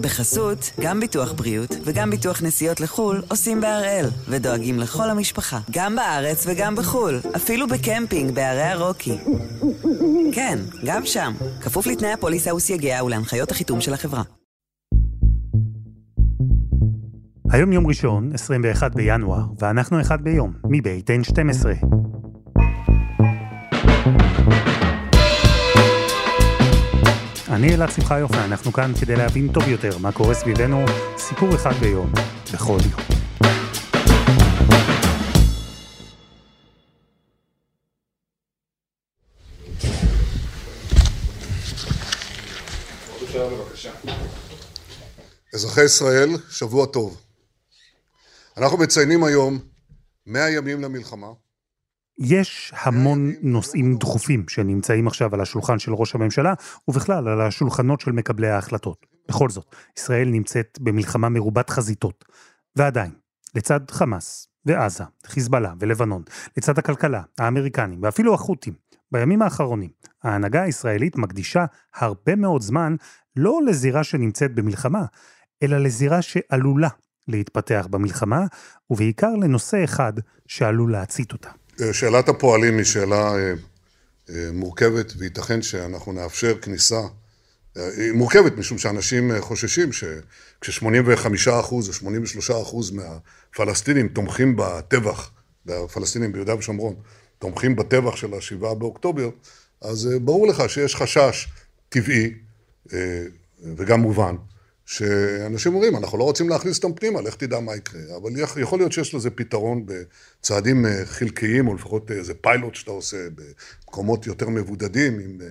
בחסות, גם ביטוח בריאות וגם ביטוח נסיעות לחו"ל עושים בהראל, ודואגים לכל המשפחה, גם בארץ וגם בחו"ל, אפילו בקמפינג בערי הרוקי. כן, גם שם, כפוף לתנאי הפוליסה וסייגיה ולהנחיות החיתום של החברה. היום יום ראשון, 21 בינואר, ואנחנו אחד ביום, מבית N12. אני אלעד שמחיוף, ואנחנו כאן כדי להבין טוב יותר מה קורה סביבנו, סיפור אחד ביום, בכל יום. אזרחי ישראל, שבוע טוב. אנחנו מציינים היום 100 ימים למלחמה. יש המון נושאים דחופים שנמצאים עכשיו על השולחן של ראש הממשלה, ובכלל על השולחנות של מקבלי ההחלטות. בכל זאת, ישראל נמצאת במלחמה מרובת חזיתות. ועדיין, לצד חמאס ועזה, חיזבאללה ולבנון, לצד הכלכלה, האמריקנים ואפילו החות'ים, בימים האחרונים, ההנהגה הישראלית מקדישה הרבה מאוד זמן לא לזירה שנמצאת במלחמה, אלא לזירה שעלולה להתפתח במלחמה, ובעיקר לנושא אחד שעלול להצית אותה. שאלת הפועלים היא שאלה אה, אה, מורכבת, וייתכן שאנחנו נאפשר כניסה. אה, היא מורכבת משום שאנשים חוששים שכש-85% או 83% מהפלסטינים תומכים בטבח, והפלסטינים ביהודה ושומרון תומכים בטבח של השבעה באוקטובר, אז ברור לך שיש חשש טבעי וגם מובן שאנשים אומרים, אנחנו לא רוצים להכניס אותם פנימה, לך תדע מה יקרה. אבל יכול להיות שיש לזה פתרון בצעדים אה, חלקיים, או לפחות איזה פיילוט שאתה עושה במקומות יותר מבודדים, עם אה,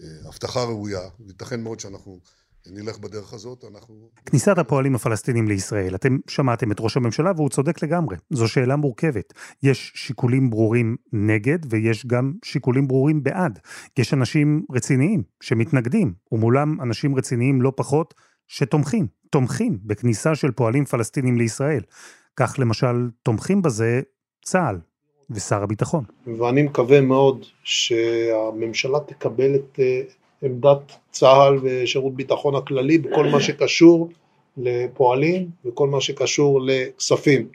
אה, הבטחה ראויה. ייתכן מאוד שאנחנו נלך בדרך הזאת, אנחנו... כניסת הפועלים הפלסטינים לישראל, אתם שמעתם את ראש הממשלה והוא צודק לגמרי. זו שאלה מורכבת. יש שיקולים ברורים נגד ויש גם שיקולים ברורים בעד. יש אנשים רציניים שמתנגדים, ומולם אנשים רציניים לא פחות שתומכים, תומכים בכניסה של פועלים פלסטינים לישראל. כך למשל תומכים בזה צה"ל ושר הביטחון. ואני מקווה מאוד שהממשלה תקבל את אה, עמדת צה"ל ושירות ביטחון הכללי בכל מה שקשור לפועלים וכל מה שקשור לכספים.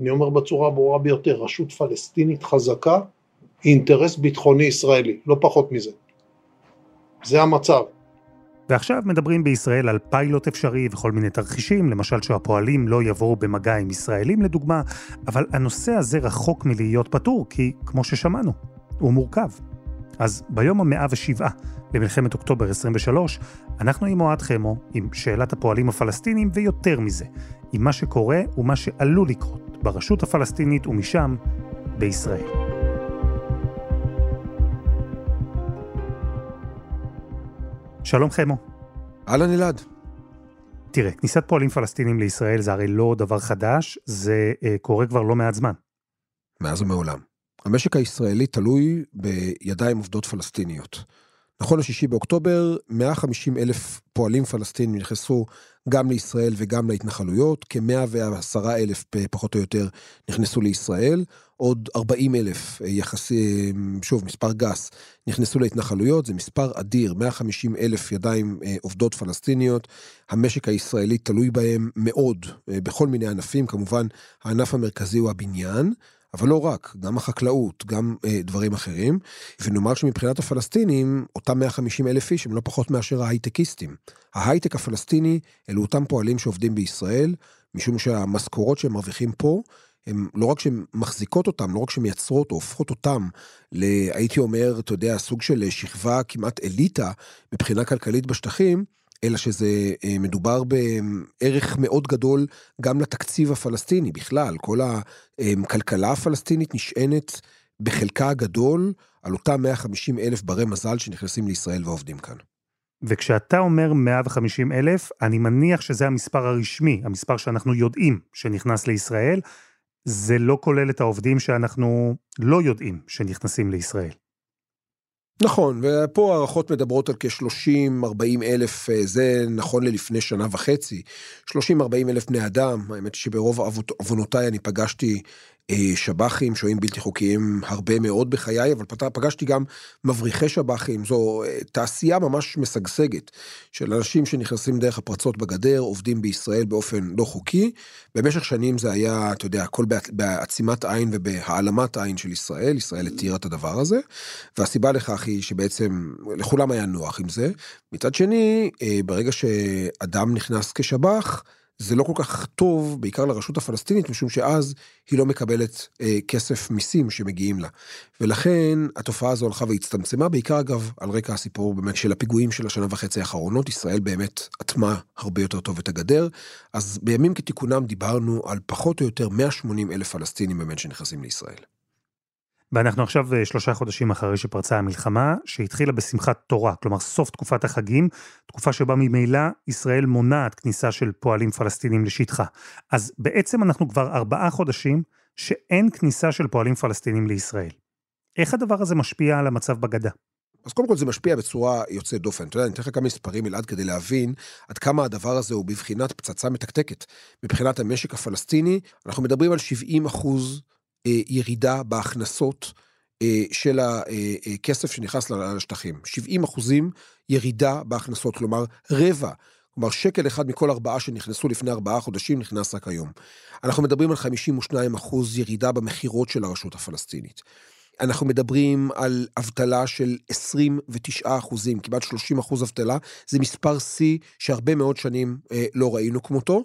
אני אומר בצורה הברורה ביותר, רשות פלסטינית חזקה היא אינטרס ביטחוני ישראלי, לא פחות מזה. זה המצב. ועכשיו מדברים בישראל על פיילוט אפשרי וכל מיני תרחישים, למשל שהפועלים לא יבואו במגע עם ישראלים לדוגמה, אבל הנושא הזה רחוק מלהיות פתור, כי כמו ששמענו, הוא מורכב. אז ביום המאה ושבעה למלחמת אוקטובר 23, אנחנו עם אוהד חמו, עם שאלת הפועלים הפלסטינים, ויותר מזה, עם מה שקורה ומה שעלול לקרות ברשות הפלסטינית ומשם בישראל. שלום חמו. אהלן אלעד. תראה, כניסת פועלים פלסטינים לישראל זה הרי לא דבר חדש, זה אה, קורה כבר לא מעט זמן. מאז ומעולם. המשק הישראלי תלוי בידיים עובדות פלסטיניות. נכון לשישי באוקטובר, 150 אלף פועלים פלסטינים נכנסו גם לישראל וגם להתנחלויות, כ-110 אלף פחות או יותר נכנסו לישראל, עוד 40 אלף יחסי, שוב, מספר גס, נכנסו להתנחלויות, זה מספר אדיר, 150 אלף ידיים אה, עובדות פלסטיניות, המשק הישראלי תלוי בהם מאוד, אה, בכל מיני ענפים, כמובן הענף המרכזי הוא הבניין, אבל לא רק, גם החקלאות, גם אה, דברים אחרים. ונאמר שמבחינת הפלסטינים, אותם 150 אלף איש הם לא פחות מאשר ההייטקיסטים. ההייטק הפלסטיני אלו אותם פועלים שעובדים בישראל, משום שהמשכורות שהם מרוויחים פה, הם לא רק שהן מחזיקות אותם, לא רק שהן מייצרות או הופכות אותם, ל, הייתי אומר, אתה יודע, סוג של שכבה כמעט אליטה מבחינה כלכלית בשטחים, אלא שזה אה, מדובר בערך מאוד גדול גם לתקציב הפלסטיני בכלל. כל הכלכלה הפלסטינית נשענת בחלקה הגדול על אותם 150 אלף ברי מזל שנכנסים לישראל ועובדים כאן. וכשאתה אומר 150 אלף, אני מניח שזה המספר הרשמי, המספר שאנחנו יודעים שנכנס לישראל. זה לא כולל את העובדים שאנחנו לא יודעים שנכנסים לישראל. נכון, ופה הערכות מדברות על כ-30-40 אלף, אה, זה נכון ללפני שנה וחצי, 30-40 אלף בני אדם, האמת שברוב עוונותיי אני פגשתי שב"חים, שוהים בלתי חוקיים, הרבה מאוד בחיי, אבל פגשתי גם מבריחי שב"חים, זו אה, תעשייה ממש משגשגת של אנשים שנכנסים דרך הפרצות בגדר, עובדים בישראל באופן לא חוקי. במשך שנים זה היה, אתה יודע, הכל בעצימת עין ובהעלמת עין של ישראל, ישראל התירה את הדבר הזה, והסיבה לכך היא שבעצם לכולם היה נוח עם זה. מצד שני, אה, ברגע שאדם נכנס כשב"ח, זה לא כל כך טוב, בעיקר לרשות הפלסטינית, משום שאז היא לא מקבלת אה, כסף מיסים שמגיעים לה. ולכן התופעה הזו הלכה והצטמצמה, בעיקר אגב, על רקע הסיפור באמת של הפיגועים של השנה וחצי האחרונות, ישראל באמת אטמה הרבה יותר טוב את הגדר. אז בימים כתיקונם דיברנו על פחות או יותר 180 אלף פלסטינים באמת שנכנסים לישראל. ואנחנו עכשיו אה, שלושה חודשים אחרי שפרצה המלחמה, שהתחילה בשמחת תורה, כלומר סוף תקופת החגים, תקופה שבה ממילא ישראל מונעת כניסה של פועלים פלסטינים לשטחה. אז בעצם אנחנו כבר ארבעה חודשים שאין כניסה של פועלים פלסטינים לישראל. איך הדבר הזה משפיע על המצב בגדה? אז קודם כל זה משפיע בצורה יוצאת דופן. אתה יודע, אני אתן לך כמה מספרים, אלעד, כדי להבין עד כמה הדבר הזה הוא בבחינת פצצה מתקתקת. מבחינת המשק הפלסטיני, אנחנו מדברים על 70 אחוז ירידה בהכנסות אה, של הכסף אה, שנכנס לשטחים. 70 אחוזים ירידה בהכנסות, כלומר רבע. כלומר, שקל אחד מכל ארבעה שנכנסו לפני ארבעה חודשים נכנס רק היום. אנחנו מדברים על 52 אחוז ירידה במכירות של הרשות הפלסטינית. אנחנו מדברים על אבטלה של 29 אחוזים, כמעט 30 אחוז אבטלה, זה מספר שיא שהרבה מאוד שנים אה, לא ראינו כמותו,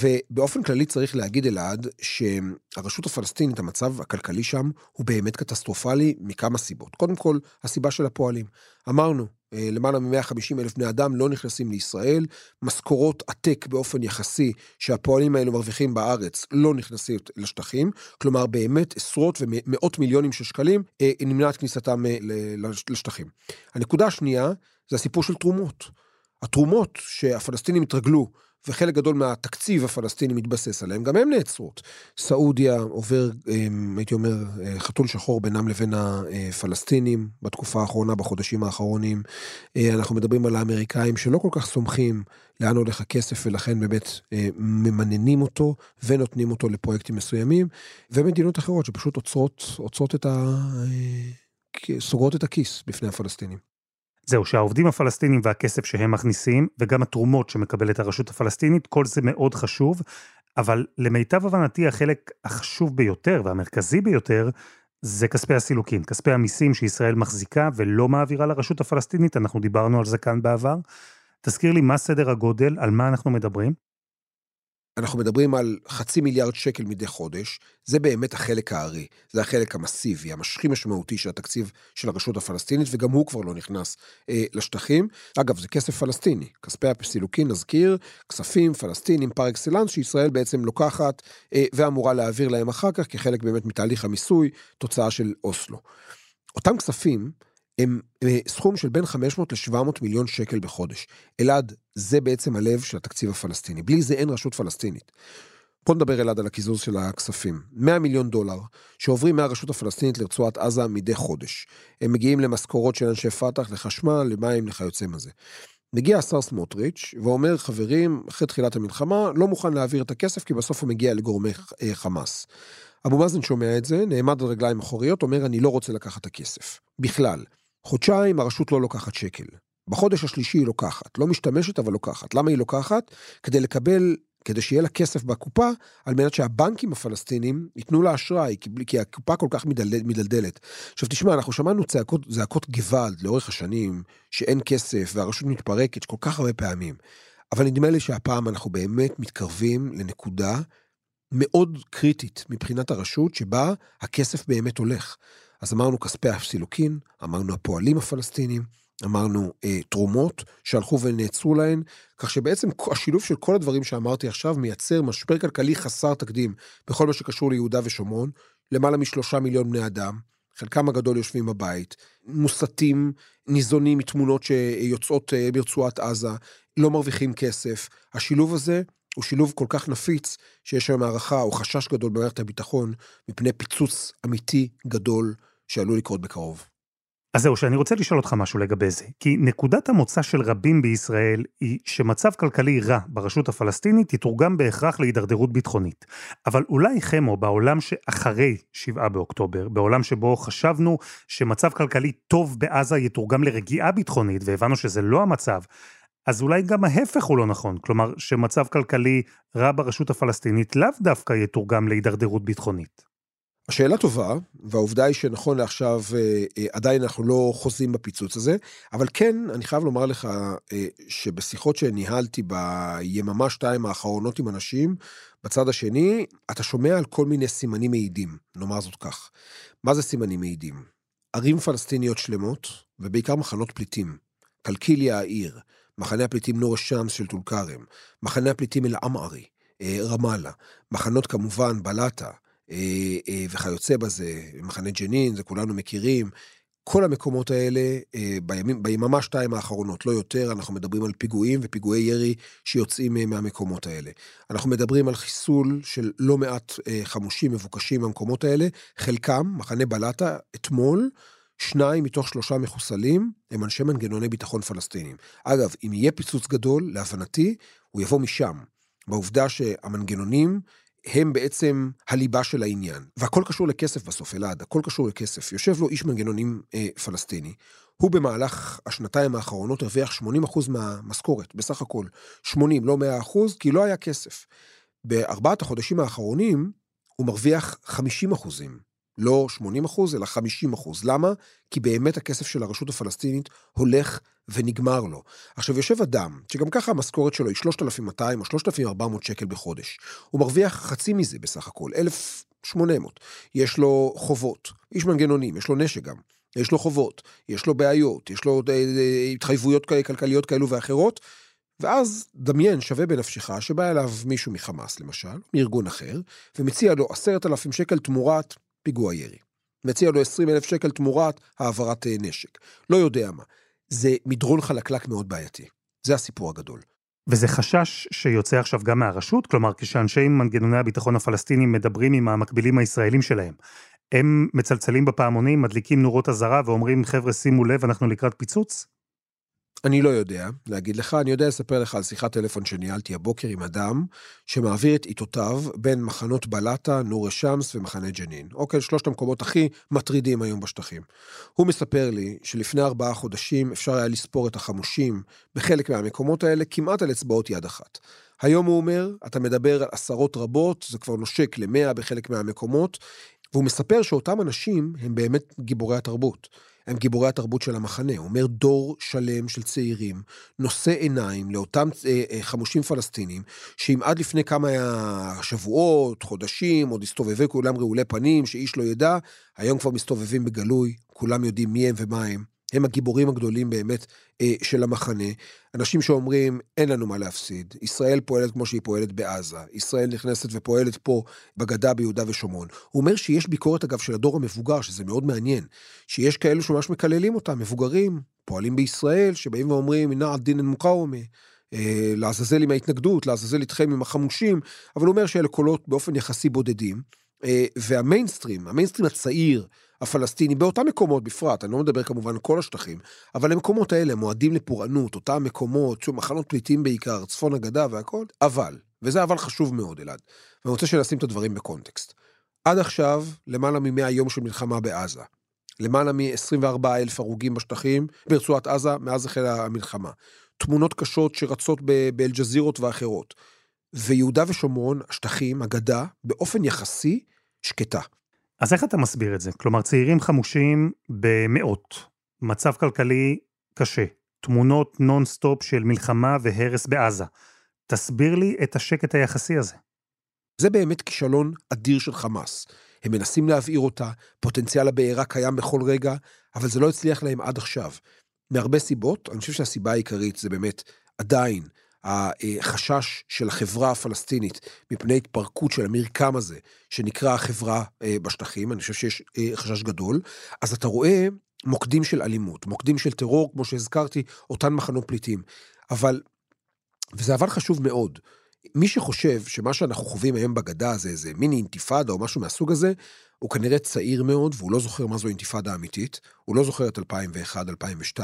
ובאופן כללי צריך להגיד אלעד שהרשות הפלסטינית, המצב הכלכלי שם הוא באמת קטסטרופלי מכמה סיבות. קודם כל, הסיבה של הפועלים. אמרנו, למעלה מ-150 אלף בני אדם לא נכנסים לישראל, משכורות עתק באופן יחסי שהפועלים האלו מרוויחים בארץ לא נכנסים לשטחים, כלומר באמת עשרות ומאות מיליונים של שקלים אה, נמנעת כניסתם אה, לשטחים. הנקודה השנייה זה הסיפור של תרומות. התרומות שהפלסטינים התרגלו וחלק גדול מהתקציב הפלסטיני מתבסס עליהם, גם הם נעצרות. סעודיה עובר, אמ, הייתי אומר, אה, חתול שחור בינם לבין הפלסטינים בתקופה האחרונה, בחודשים האחרונים. אה, אנחנו מדברים על האמריקאים שלא כל כך סומכים לאן הולך הכסף, ולכן באמת אה, ממננים אותו ונותנים אותו לפרויקטים מסוימים, ומדינות אחרות שפשוט עוצרות, עוצרות את ה... סוגרות את הכיס בפני הפלסטינים. זהו, שהעובדים הפלסטינים והכסף שהם מכניסים, וגם התרומות שמקבלת הרשות הפלסטינית, כל זה מאוד חשוב, אבל למיטב הבנתי החלק החשוב ביותר והמרכזי ביותר, זה כספי הסילוקין, כספי המיסים שישראל מחזיקה ולא מעבירה לרשות הפלסטינית, אנחנו דיברנו על זה כאן בעבר. תזכיר לי מה סדר הגודל, על מה אנחנו מדברים? אנחנו מדברים על חצי מיליארד שקל מדי חודש, זה באמת החלק הארי, זה החלק המסיבי, המשכי משמעותי של התקציב של הרשות הפלסטינית, וגם הוא כבר לא נכנס אה, לשטחים. אגב, זה כסף פלסטיני, כספי הפסילוקין, נזכיר, כספים פלסטינים פר אקסלנס, שישראל בעצם לוקחת אה, ואמורה להעביר להם אחר כך, כחלק באמת מתהליך המיסוי, תוצאה של אוסלו. אותם כספים, הם אה, סכום של בין 500 ל-700 מיליון שקל בחודש. אלעד, זה בעצם הלב של התקציב הפלסטיני. בלי זה אין רשות פלסטינית. בוא נדבר אלעד על הקיזוז של הכספים. 100 מיליון דולר שעוברים מהרשות הפלסטינית לרצועת עזה מדי חודש. הם מגיעים למשכורות של אנשי פת"ח, לחשמל, למים, לכיוצא מזה. מגיע השר סמוטריץ' ואומר, חברים, אחרי תחילת המלחמה, לא מוכן להעביר את הכסף כי בסוף הוא מגיע לגורמי אה, חמאס. אבו מאזן שומע את זה, נעמד על רגליים אחוריות, אומר, אני לא רוצה לקחת את הכסף. בכלל. חודשיים הרשות לא לוקחת שקל. בחודש השלישי היא לוקחת, לא משתמשת אבל לוקחת. למה היא לוקחת? כדי לקבל, כדי שיהיה לה כסף בקופה, על מנת שהבנקים הפלסטינים ייתנו לה אשראי, כי הקופה כל כך מדלד, מדלדלת. עכשיו תשמע, אנחנו שמענו צעקות, זעקות גוואלד לאורך השנים, שאין כסף והרשות מתפרקת כל כך הרבה פעמים. אבל נדמה לי שהפעם אנחנו באמת מתקרבים לנקודה מאוד קריטית מבחינת הרשות, שבה הכסף באמת הולך. אז אמרנו כספי הסילוקין, אמרנו הפועלים הפלסטינים, אמרנו אה, תרומות שהלכו ונעצרו להן, כך שבעצם השילוב של כל הדברים שאמרתי עכשיו מייצר משבר כלכלי חסר תקדים בכל מה שקשור ליהודה ושומרון, למעלה משלושה מיליון בני אדם, חלקם הגדול יושבים בבית, מוסתים, ניזונים מתמונות שיוצאות אה, ברצועת עזה, לא מרוויחים כסף. השילוב הזה הוא שילוב כל כך נפיץ, שיש היום הערכה או חשש גדול במערכת הביטחון מפני פיצוץ אמיתי גדול שעלול לקרות בקרוב. אז זהו, שאני רוצה לשאול אותך משהו לגבי זה. כי נקודת המוצא של רבים בישראל היא שמצב כלכלי רע ברשות הפלסטינית יתורגם בהכרח להידרדרות ביטחונית. אבל אולי חמו, בעולם שאחרי 7 באוקטובר, בעולם שבו חשבנו שמצב כלכלי טוב בעזה יתורגם לרגיעה ביטחונית, והבנו שזה לא המצב, אז אולי גם ההפך הוא לא נכון. כלומר, שמצב כלכלי רע ברשות הפלסטינית לאו דווקא יתורגם להידרדרות ביטחונית. השאלה טובה, והעובדה היא שנכון לעכשיו אה, אה, עדיין אנחנו לא חוזים בפיצוץ הזה, אבל כן, אני חייב לומר לך אה, שבשיחות שניהלתי ביממה שתיים האחרונות עם אנשים, בצד השני, אתה שומע על כל מיני סימנים מעידים, נאמר זאת כך. מה זה סימנים מעידים? ערים פלסטיניות שלמות, ובעיקר מחנות פליטים. קלקיליה העיר, מחנה הפליטים נור א-שמס של טול כרם, מחנה הפליטים אל-עמארי, רמאללה, מחנות כמובן בלטה, אה, וכיוצא בזה, מחנה ג'נין, זה כולנו מכירים. כל המקומות האלה, אה, בימים, ביממה שתיים האחרונות, לא יותר, אנחנו מדברים על פיגועים ופיגועי ירי שיוצאים מהמקומות האלה. אנחנו מדברים על חיסול של לא מעט חמושים מבוקשים מהמקומות האלה, חלקם, מחנה בלטה, אתמול, שניים מתוך שלושה מחוסלים הם אנשי מנגנוני ביטחון פלסטינים. אגב, אם יהיה פיצוץ גדול, להבנתי, הוא יבוא משם. בעובדה שהמנגנונים הם בעצם הליבה של העניין. והכל קשור לכסף בסוף, אלעד, הכל קשור לכסף. יושב לו איש מנגנונים אה, פלסטיני, הוא במהלך השנתיים האחרונות הרוויח 80% מהמשכורת, בסך הכל. 80, לא 100%, כי לא היה כסף. בארבעת החודשים האחרונים הוא מרוויח 50 אחוזים. לא 80 אחוז, אלא 50 אחוז. למה? כי באמת הכסף של הרשות הפלסטינית הולך ונגמר לו. עכשיו, יושב אדם, שגם ככה המשכורת שלו היא 3,200 או 3,400 שקל בחודש. הוא מרוויח חצי מזה בסך הכל, 1,800. יש לו חובות, איש מנגנונים, יש לו נשק גם. יש לו חובות, יש לו בעיות, יש לו אה, אה, התחייבויות כלכליות כאלו ואחרות, ואז דמיין שווה בנפשך שבא אליו מישהו מחמאס למשל, מארגון אחר, ומציע לו עשרת אלפים שקל תמורת פיגוע ירי. מציע לו 20 אלף שקל תמורת העברת אה, נשק. לא יודע מה. זה מדרון חלקלק מאוד בעייתי. זה הסיפור הגדול. וזה חשש שיוצא עכשיו גם מהרשות? כלומר, כשאנשי מנגנוני הביטחון הפלסטינים מדברים עם המקבילים הישראלים שלהם, הם מצלצלים בפעמונים, מדליקים נורות אזהרה ואומרים, חבר'ה, שימו לב, אנחנו לקראת פיצוץ? אני לא יודע להגיד לך, אני יודע לספר לך על שיחת טלפון שניהלתי הבוקר עם אדם שמעביר את עיתותיו בין מחנות בלטה, נור א-שמס ומחנה ג'נין. אוקיי, שלושת המקומות הכי מטרידים היום בשטחים. הוא מספר לי שלפני ארבעה חודשים אפשר היה לספור את החמושים בחלק מהמקומות האלה כמעט על אצבעות יד אחת. היום הוא אומר, אתה מדבר על עשרות רבות, זה כבר נושק למאה בחלק מהמקומות, והוא מספר שאותם אנשים הם באמת גיבורי התרבות. הם גיבורי התרבות של המחנה. הוא אומר דור שלם של צעירים, נושא עיניים לאותם אה, אה, חמושים פלסטינים, שאם עד לפני כמה שבועות, חודשים, עוד הסתובבי כולם רעולי פנים, שאיש לא ידע, היום כבר מסתובבים בגלוי, כולם יודעים מי הם ומה הם. הם הגיבורים הגדולים באמת אה, של המחנה. אנשים שאומרים, אין לנו מה להפסיד. ישראל פועלת כמו שהיא פועלת בעזה. ישראל נכנסת ופועלת פה בגדה ביהודה ושומרון. הוא אומר שיש ביקורת, אגב, של הדור המבוגר, שזה מאוד מעניין, שיש כאלו שממש מקללים אותם, מבוגרים, פועלים בישראל, שבאים ואומרים, הנה דין מוקאומי. אה, לעזאזל עם ההתנגדות, לעזאזל איתכם עם החמושים, אבל הוא אומר שאלה קולות באופן יחסי בודדים. אה, והמיינסטרים, המיינסטרים הצעיר, הפלסטיני, באותם מקומות בפרט, אני לא מדבר כמובן על כל השטחים, אבל המקומות האלה מועדים לפורענות, אותם מקומות, שוב, מחנות פליטים בעיקר, צפון הגדה והכל, אבל, וזה אבל חשוב מאוד, אלעד, ואני רוצה שנשים את הדברים בקונטקסט. עד עכשיו, למעלה מ-100 יום של מלחמה בעזה. למעלה מ-24 אלף הרוגים בשטחים, ברצועת עזה, מאז החלה המלחמה. תמונות קשות שרצות באל-ג'זירות ואחרות. ויהודה ושומרון, השטחים, הגדה, באופן יחסי, שקטה. אז איך אתה מסביר את זה? כלומר, צעירים חמושים במאות, מצב כלכלי קשה, תמונות נונסטופ של מלחמה והרס בעזה. תסביר לי את השקט היחסי הזה. זה באמת כישלון אדיר של חמאס. הם מנסים להבעיר אותה, פוטנציאל הבעירה קיים בכל רגע, אבל זה לא הצליח להם עד עכשיו. מהרבה סיבות, אני חושב שהסיבה העיקרית זה באמת עדיין החשש של החברה הפלסטינית מפני התפרקות של המרקם הזה, שנקרא החברה אה, בשטחים, אני חושב שיש אה, חשש גדול, אז אתה רואה מוקדים של אלימות, מוקדים של טרור, כמו שהזכרתי, אותן מחנות פליטים. אבל, וזה אבל חשוב מאוד, מי שחושב שמה שאנחנו חווים היום בגדה זה איזה מיני אינתיפאדה או משהו מהסוג הזה, הוא כנראה צעיר מאוד, והוא לא זוכר מה זו אינתיפאדה אמיתית, הוא לא זוכר את 2001-2002,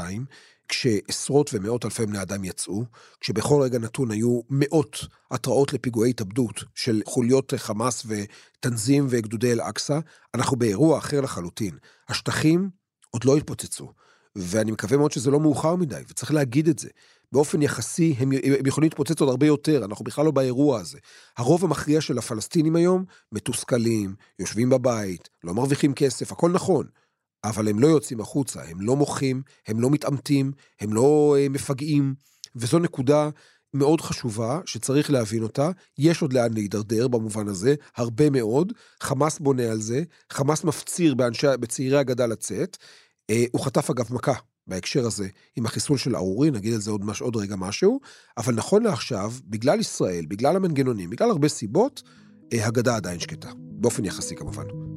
כשעשרות ומאות אלפי בני אדם יצאו, כשבכל רגע נתון היו מאות התראות לפיגועי התאבדות של חוליות חמאס ותנזים וגדודי אל-אקצא, אנחנו באירוע אחר לחלוטין. השטחים עוד לא התפוצצו, ואני מקווה מאוד שזה לא מאוחר מדי, וצריך להגיד את זה. באופן יחסי הם, הם יכולים להתפוצץ עוד הרבה יותר, אנחנו בכלל לא באירוע הזה. הרוב המכריע של הפלסטינים היום מתוסכלים, יושבים בבית, לא מרוויחים כסף, הכל נכון. אבל הם לא יוצאים החוצה, הם לא מוחים, הם לא מתעמתים, הם לא uh, מפגעים, וזו נקודה מאוד חשובה שצריך להבין אותה. יש עוד לאן להידרדר במובן הזה, הרבה מאוד. חמאס בונה על זה, חמאס מפציר באנשי, בצעירי הגדה לצאת. Uh, הוא חטף אגב מכה בהקשר הזה עם החיסול של ארורי, נגיד על זה עוד, עוד רגע משהו, אבל נכון לעכשיו, בגלל ישראל, בגלל המנגנונים, בגלל הרבה סיבות, uh, הגדה עדיין שקטה, באופן יחסי כמובן.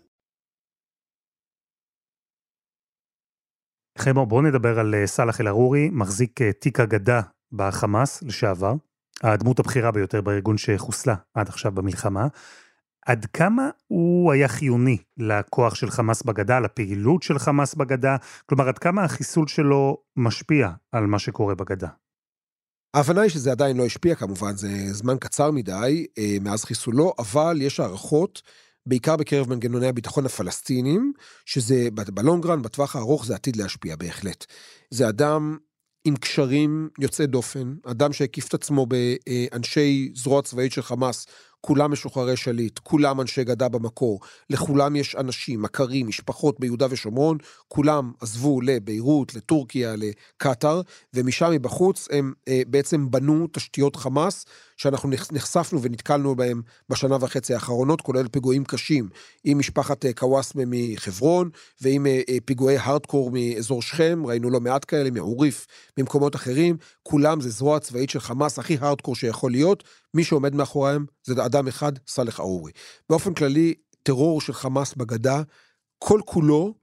חמו, בואו נדבר על אה, סאלח אל-ערורי, מחזיק אה, תיק אגדה בחמאס לשעבר, הדמות הבכירה ביותר בארגון שחוסלה עד עכשיו במלחמה. עד כמה הוא היה חיוני לכוח של חמאס בגדה, לפעילות של חמאס בגדה? כלומר, עד כמה החיסול שלו משפיע על מה שקורה בגדה? ההבנה היא שזה עדיין לא השפיע כמובן, זה זמן קצר מדי אה, מאז חיסולו, אבל יש הערכות בעיקר בקרב מנגנוני הביטחון הפלסטינים, שזה בלונגרן, בטווח הארוך, זה עתיד להשפיע בהחלט. זה אדם עם קשרים יוצאי דופן, אדם שהקיף את עצמו באנשי זרוע צבאית של חמאס, כולם משוחררי שליט, כולם אנשי גדה במקור, לכולם יש אנשים, מכרים, משפחות ביהודה ושומרון, כולם עזבו לביירות, לטורקיה, לקטאר, ומשם מבחוץ הם אה, בעצם בנו תשתיות חמאס, שאנחנו נחשפנו ונתקלנו בהם בשנה וחצי האחרונות, כולל פיגועים קשים עם משפחת אה, קוואסמה מחברון, ועם אה, אה, פיגועי הארדקור מאזור שכם, ראינו לא מעט כאלה, מעוריף, ממקומות אחרים, כולם זה זרוע צבאית של חמאס הכי הארדקור שיכול להיות, מי שעומד מאחוריהם זה אדם אחד, סאלח ארורי. באופן כללי, טרור של חמאס בגדה, כל כולו,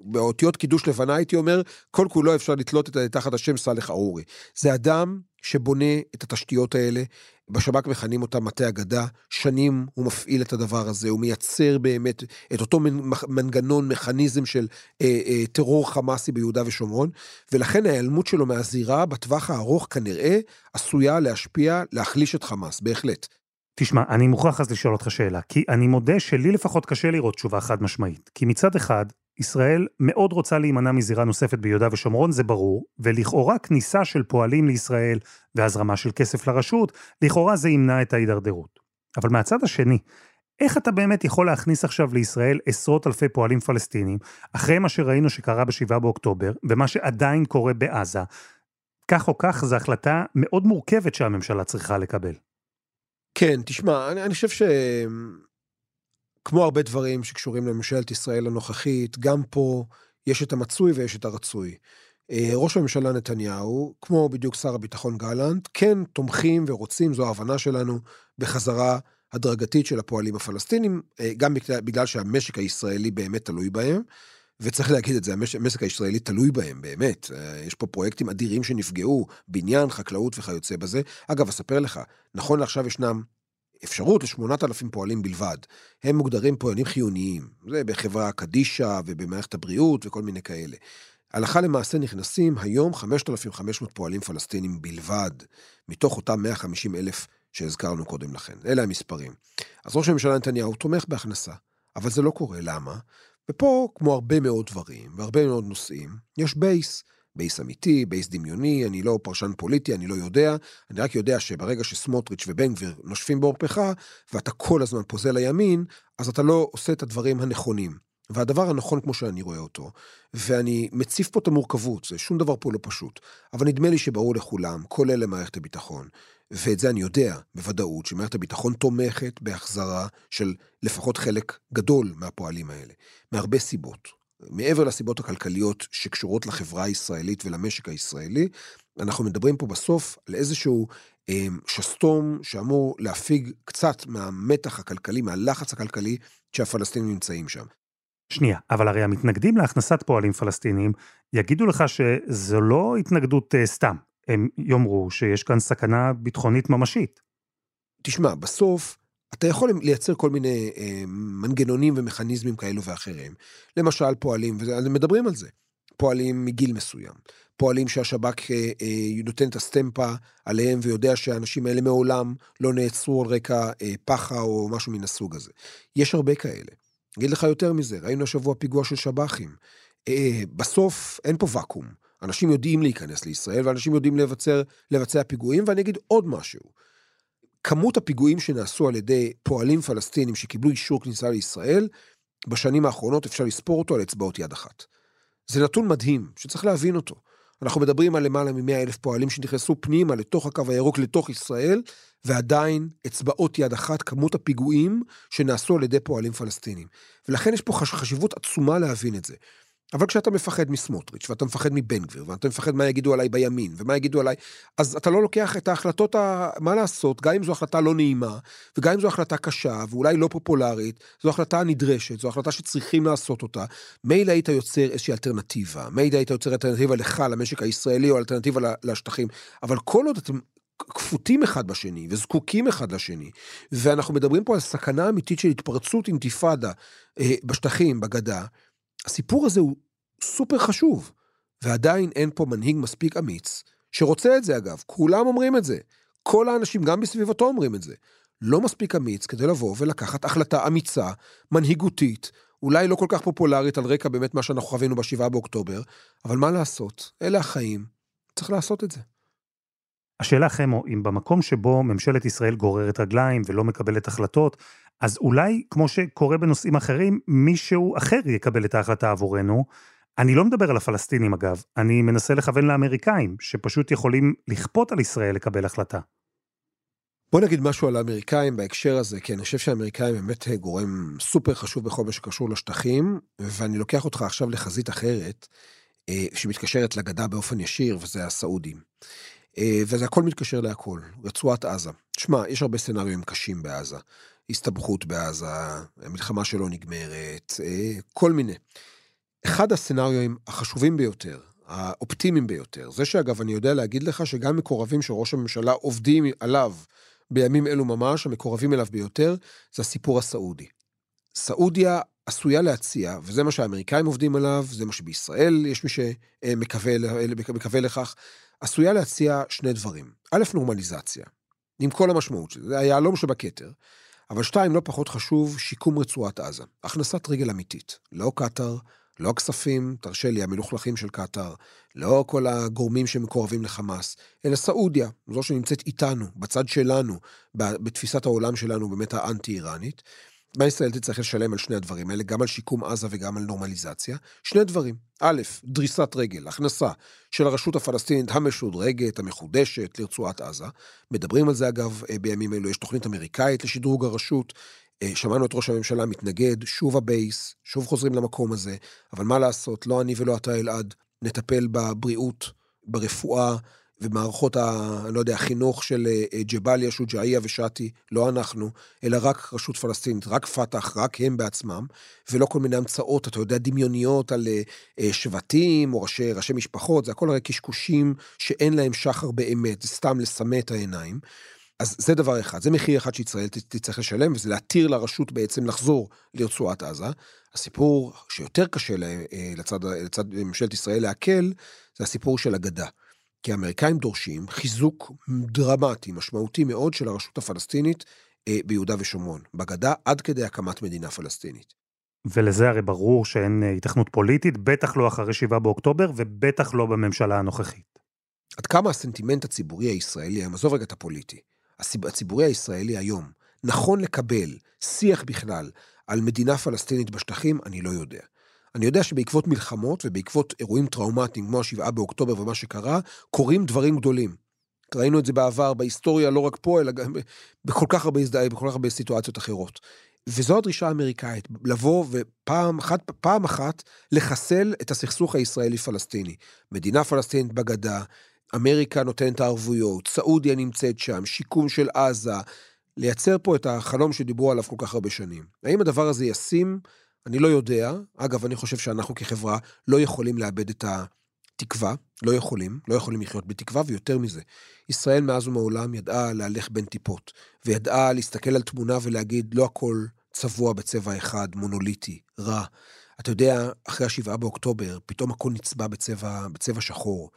באותיות קידוש לבנה הייתי אומר, כל כולו אפשר לתלות את תחת השם סאלח ארורי. זה אדם שבונה את התשתיות האלה, בשב"כ מכנים אותם מטה אגדה, שנים הוא מפעיל את הדבר הזה, הוא מייצר באמת את אותו מנגנון, מכניזם של אה, אה, טרור חמאסי ביהודה ושומרון, ולכן ההיעלמות שלו מהזירה בטווח הארוך כנראה עשויה להשפיע, להחליש את חמאס, בהחלט. תשמע, אני מוכרח אז לשאול אותך שאלה, כי אני מודה שלי לפחות קשה לראות תשובה חד משמעית. כי מצד אחד, ישראל מאוד רוצה להימנע מזירה נוספת ביהודה ושומרון, זה ברור, ולכאורה כניסה של פועלים לישראל והזרמה של כסף לרשות, לכאורה זה ימנע את ההידרדרות. אבל מהצד השני, איך אתה באמת יכול להכניס עכשיו לישראל עשרות אלפי פועלים פלסטינים, אחרי מה שראינו שקרה ב-7 באוקטובר, ומה שעדיין קורה בעזה? כך או כך, זו החלטה מאוד מורכבת שהממשלה צריכה לקבל. כן, תשמע, אני, אני חושב ש... כמו הרבה דברים שקשורים לממשלת ישראל הנוכחית, גם פה יש את המצוי ויש את הרצוי. אה, ראש הממשלה נתניהו, כמו בדיוק שר הביטחון גלנט, כן תומכים ורוצים, זו ההבנה שלנו, בחזרה הדרגתית של הפועלים הפלסטינים, אה, גם בגלל, שהמשק הישראלי באמת תלוי בהם, וצריך להגיד את זה, המשק הישראלי תלוי בהם, באמת. אה, יש פה פרויקטים אדירים שנפגעו, בניין, חקלאות וכיוצא בזה. אגב, אספר לך, נכון לעכשיו ישנם אפשרות לשמונת אלפים פועלים בלבד. הם מוגדרים פועלים חיוניים. זה בחברה קדישא ובמערכת הבריאות וכל מיני כאלה. הלכה למעשה נכנסים היום 5,500 פועלים פלסטינים בלבד, מתוך אותם 150 אלף שהזכרנו קודם לכן. אלה המספרים. אז ראש הממשלה נתניהו תומך בהכנסה, אבל זה לא קורה, למה? ופה, כמו הרבה מאוד דברים והרבה מאוד נושאים, יש base. base אמיתי, base דמיוני, אני לא פרשן פוליטי, אני לא יודע, אני רק יודע שברגע שסמוטריץ' ובן גביר נושפים בעורפך, ואתה כל הזמן פוזל לימין, אז אתה לא עושה את הדברים הנכונים. והדבר הנכון כמו שאני רואה אותו, ואני מציף פה את המורכבות, זה שום דבר פה לא פשוט, אבל נדמה לי שברור לכולם, כולל למערכת הביטחון, ואת זה אני יודע בוודאות, שמערכת הביטחון תומכת בהחזרה של לפחות חלק גדול מהפועלים האלה, מהרבה סיבות. מעבר לסיבות הכלכליות שקשורות לחברה הישראלית ולמשק הישראלי, אנחנו מדברים פה בסוף על איזשהו אה, שסתום שאמור להפיג קצת מהמתח הכלכלי, מהלחץ הכלכלי שהפלסטינים נמצאים שם. שנייה, אבל הרי המתנגדים להכנסת פועלים פלסטינים יגידו לך שזו לא התנגדות uh, סתם. הם יאמרו שיש כאן סכנה ביטחונית ממשית. תשמע, בסוף אתה יכול לייצר כל מיני אה, מנגנונים ומכניזמים כאלו ואחרים. למשל פועלים, ומדברים על זה, פועלים מגיל מסוים. פועלים שהשב"כ אה, אה, נותן את הסטמפה עליהם ויודע שהאנשים האלה מעולם לא נעצרו על רקע אה, פחה או משהו מן הסוג הזה. יש הרבה כאלה. אגיד לך יותר מזה, ראינו השבוע פיגוע של שב"חים. אה, בסוף אין פה ואקום. אנשים יודעים להיכנס לישראל ואנשים יודעים לבצר, לבצע פיגועים, ואני אגיד עוד משהו. כמות הפיגועים שנעשו על ידי פועלים פלסטינים שקיבלו אישור כניסה לישראל, בשנים האחרונות אפשר לספור אותו על אצבעות יד אחת. זה נתון מדהים, שצריך להבין אותו. אנחנו מדברים על למעלה מ-100 אלף פועלים שנכנסו פנימה לתוך הקו הירוק, לתוך ישראל, ועדיין אצבעות יד אחת כמות הפיגועים שנעשו על ידי פועלים פלסטינים. ולכן יש פה חשיבות עצומה להבין את זה. אבל כשאתה מפחד מסמוטריץ', ואתה מפחד מבן גביר, ואתה מפחד מה יגידו עליי בימין, ומה יגידו עליי, אז אתה לא לוקח את ההחלטות, ה... מה לעשות, גם אם זו החלטה לא נעימה, וגם אם זו החלטה קשה, ואולי לא פופולרית, זו החלטה נדרשת, זו החלטה שצריכים לעשות אותה. מילא היית יוצר איזושהי אלטרנטיבה, מילא היית יוצר אלטרנטיבה לך, למשק הישראלי, או אלטרנטיבה לשטחים, אבל כל עוד אתם כפותים אחד בשני וזקוקים אחד לשני, ואנחנו מדברים פה על סכנה אמיתית של התפרצות אינתיפאדה אה, בשטחים, בגדה, הסיפור הזה הוא סופר חשוב, ועדיין אין פה מנהיג מספיק אמיץ, שרוצה את זה אגב, כולם אומרים את זה. כל האנשים, גם בסביבתו אומרים את זה. לא מספיק אמיץ כדי לבוא ולקחת החלטה אמיצה, מנהיגותית, אולי לא כל כך פופולרית על רקע באמת מה שאנחנו חווינו ב-7 באוקטובר, אבל מה לעשות, אלה החיים, צריך לעשות את זה. השאלה חמו, אם במקום שבו ממשלת ישראל גוררת רגליים ולא מקבלת החלטות, אז אולי, כמו שקורה בנושאים אחרים, מישהו אחר יקבל את ההחלטה עבורנו. אני לא מדבר על הפלסטינים אגב, אני מנסה לכוון לאמריקאים, שפשוט יכולים לכפות על ישראל לקבל החלטה. בוא נגיד משהו על האמריקאים בהקשר הזה, כי אני חושב שהאמריקאים באמת גורם סופר חשוב בכל מה שקשור לשטחים, ואני לוקח אותך עכשיו לחזית אחרת, אה, שמתקשרת לגדה באופן ישיר, וזה הסעודים. אה, וזה הכל מתקשר להכל, רצועת עזה. שמע, יש הרבה סצנריונים קשים בעזה. הסתבכות בעזה, מלחמה שלא נגמרת, אה, כל מיני. אחד הסצנריונים החשובים ביותר, האופטימיים ביותר, זה שאגב, אני יודע להגיד לך שגם מקורבים של ראש הממשלה עובדים עליו בימים אלו ממש, המקורבים אליו ביותר, זה הסיפור הסעודי. סעודיה עשויה להציע, וזה מה שהאמריקאים עובדים עליו, זה מה שבישראל יש מי שמקווה לכך, עשויה להציע שני דברים. א', נורמליזציה, עם כל המשמעות של זה, זה היהלום שבכתר. אבל שתיים, לא פחות חשוב, שיקום רצועת עזה. הכנסת רגל אמיתית. לא קטאר, לא הכספים, תרשה לי, המלוכלכים של קטאר, לא כל הגורמים שמקורבים לחמאס, אלא סעודיה, זו שנמצאת איתנו, בצד שלנו, בתפיסת העולם שלנו, באמת האנטי-איראנית. מה ישראל תצטרך לשלם על שני הדברים האלה, גם על שיקום עזה וגם על נורמליזציה? שני דברים. א', דריסת רגל, הכנסה של הרשות הפלסטינית המשודרגת, המחודשת, לרצועת עזה. מדברים על זה אגב אה, בימים אלו, יש תוכנית אמריקאית לשדרוג הרשות. אה, שמענו את ראש הממשלה מתנגד, שוב הבייס, שוב חוזרים למקום הזה, אבל מה לעשות, לא אני ולא אתה אלעד, נטפל בבריאות, ברפואה, ומערכות, ה, אני לא יודע, החינוך של אה, אה, ג'באליה, שוג'אעיה ושאטי, לא אנחנו, אלא רק רשות פלסטינית, רק פת"ח, רק הם בעצמם, ולא כל מיני המצאות, אתה יודע, דמיוניות על אה, שבטים או ראשי, ראשי משפחות, זה הכל הרי קשקושים שאין להם שחר באמת, זה סתם לסמא את העיניים. אז זה דבר אחד, זה מחיר אחד שישראל תצטרך לשלם, וזה להתיר לרשות בעצם לחזור לרצועת עזה. הסיפור שיותר קשה לצד, לצד ממשלת ישראל לעכל, זה הסיפור של הגדה. כי האמריקאים דורשים חיזוק דרמטי, משמעותי מאוד של הרשות הפלסטינית אה, ביהודה ושומרון, בגדה עד כדי הקמת מדינה פלסטינית. ולזה הרי ברור שאין אה, פוליטית, בטח לא אחרי 7 באוקטובר ובטח לא בממשלה הנוכחית. עד כמה הסנטימנט הציבורי הישראלי, היום עזוב רגע את הפוליטי, הציבורי הישראלי היום, נכון לקבל שיח בכלל על מדינה פלסטינית בשטחים, אני לא יודע. אני יודע שבעקבות מלחמות ובעקבות אירועים טראומטיים כמו השבעה באוקטובר ומה שקרה, קורים דברים גדולים. ראינו את זה בעבר, בהיסטוריה, לא רק פה, אלא גם בכל כך הרבה, בכל כך הרבה סיטואציות אחרות. וזו הדרישה האמריקאית, לבוא ופעם אחת, פעם אחת לחסל את הסכסוך הישראלי-פלסטיני. מדינה פלסטינית בגדה, אמריקה נותנת הערבויות, סעודיה נמצאת שם, שיקום של עזה, לייצר פה את החלום שדיברו עליו כל כך הרבה שנים. האם הדבר הזה ישים? אני לא יודע. אגב, אני חושב שאנחנו כחברה לא יכולים לאבד את התקווה, לא יכולים, לא יכולים לחיות בתקווה, ויותר מזה, ישראל מאז ומעולם ידעה להלך בין טיפות, וידעה להסתכל על תמונה ולהגיד, לא הכל צבוע בצבע אחד, מונוליטי, רע. אתה יודע, אחרי השבעה באוקטובר, פתאום הכל נצבע בצבע, בצבע שחור.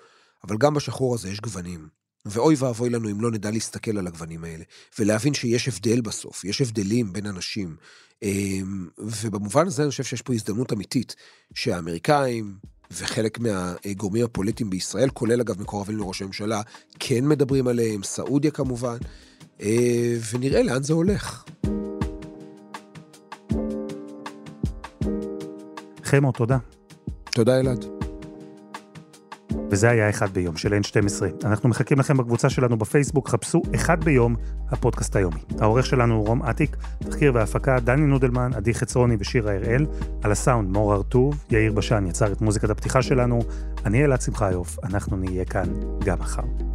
אבל גם בשחור הזה יש גוונים. ואוי ואבוי לנו אם לא נדע להסתכל על הגוונים האלה, ולהבין שיש הבדל בסוף, יש הבדלים בין אנשים. אמ, ובמובן הזה אני חושב שיש פה הזדמנות אמיתית, שהאמריקאים וחלק מהגורמים הפוליטיים בישראל, כולל אגב מקורבים לראש הממשלה, כן מדברים עליהם, סעודיה כמובן, אה, ונראה לאן זה הולך. חמו, תודה. תודה אלעד. וזה היה אחד ביום של N12. אנחנו מחכים לכם בקבוצה שלנו בפייסבוק, חפשו אחד ביום, הפודקאסט היומי. העורך שלנו הוא רום אטיק, תחקיר והפקה דני נודלמן, עדי חצרוני ושירה הראל, על הסאונד מור הרטוב, יאיר בשן יצר את מוזיקת הפתיחה שלנו, אני אלעד שמחיוף, אנחנו נהיה כאן גם מחר.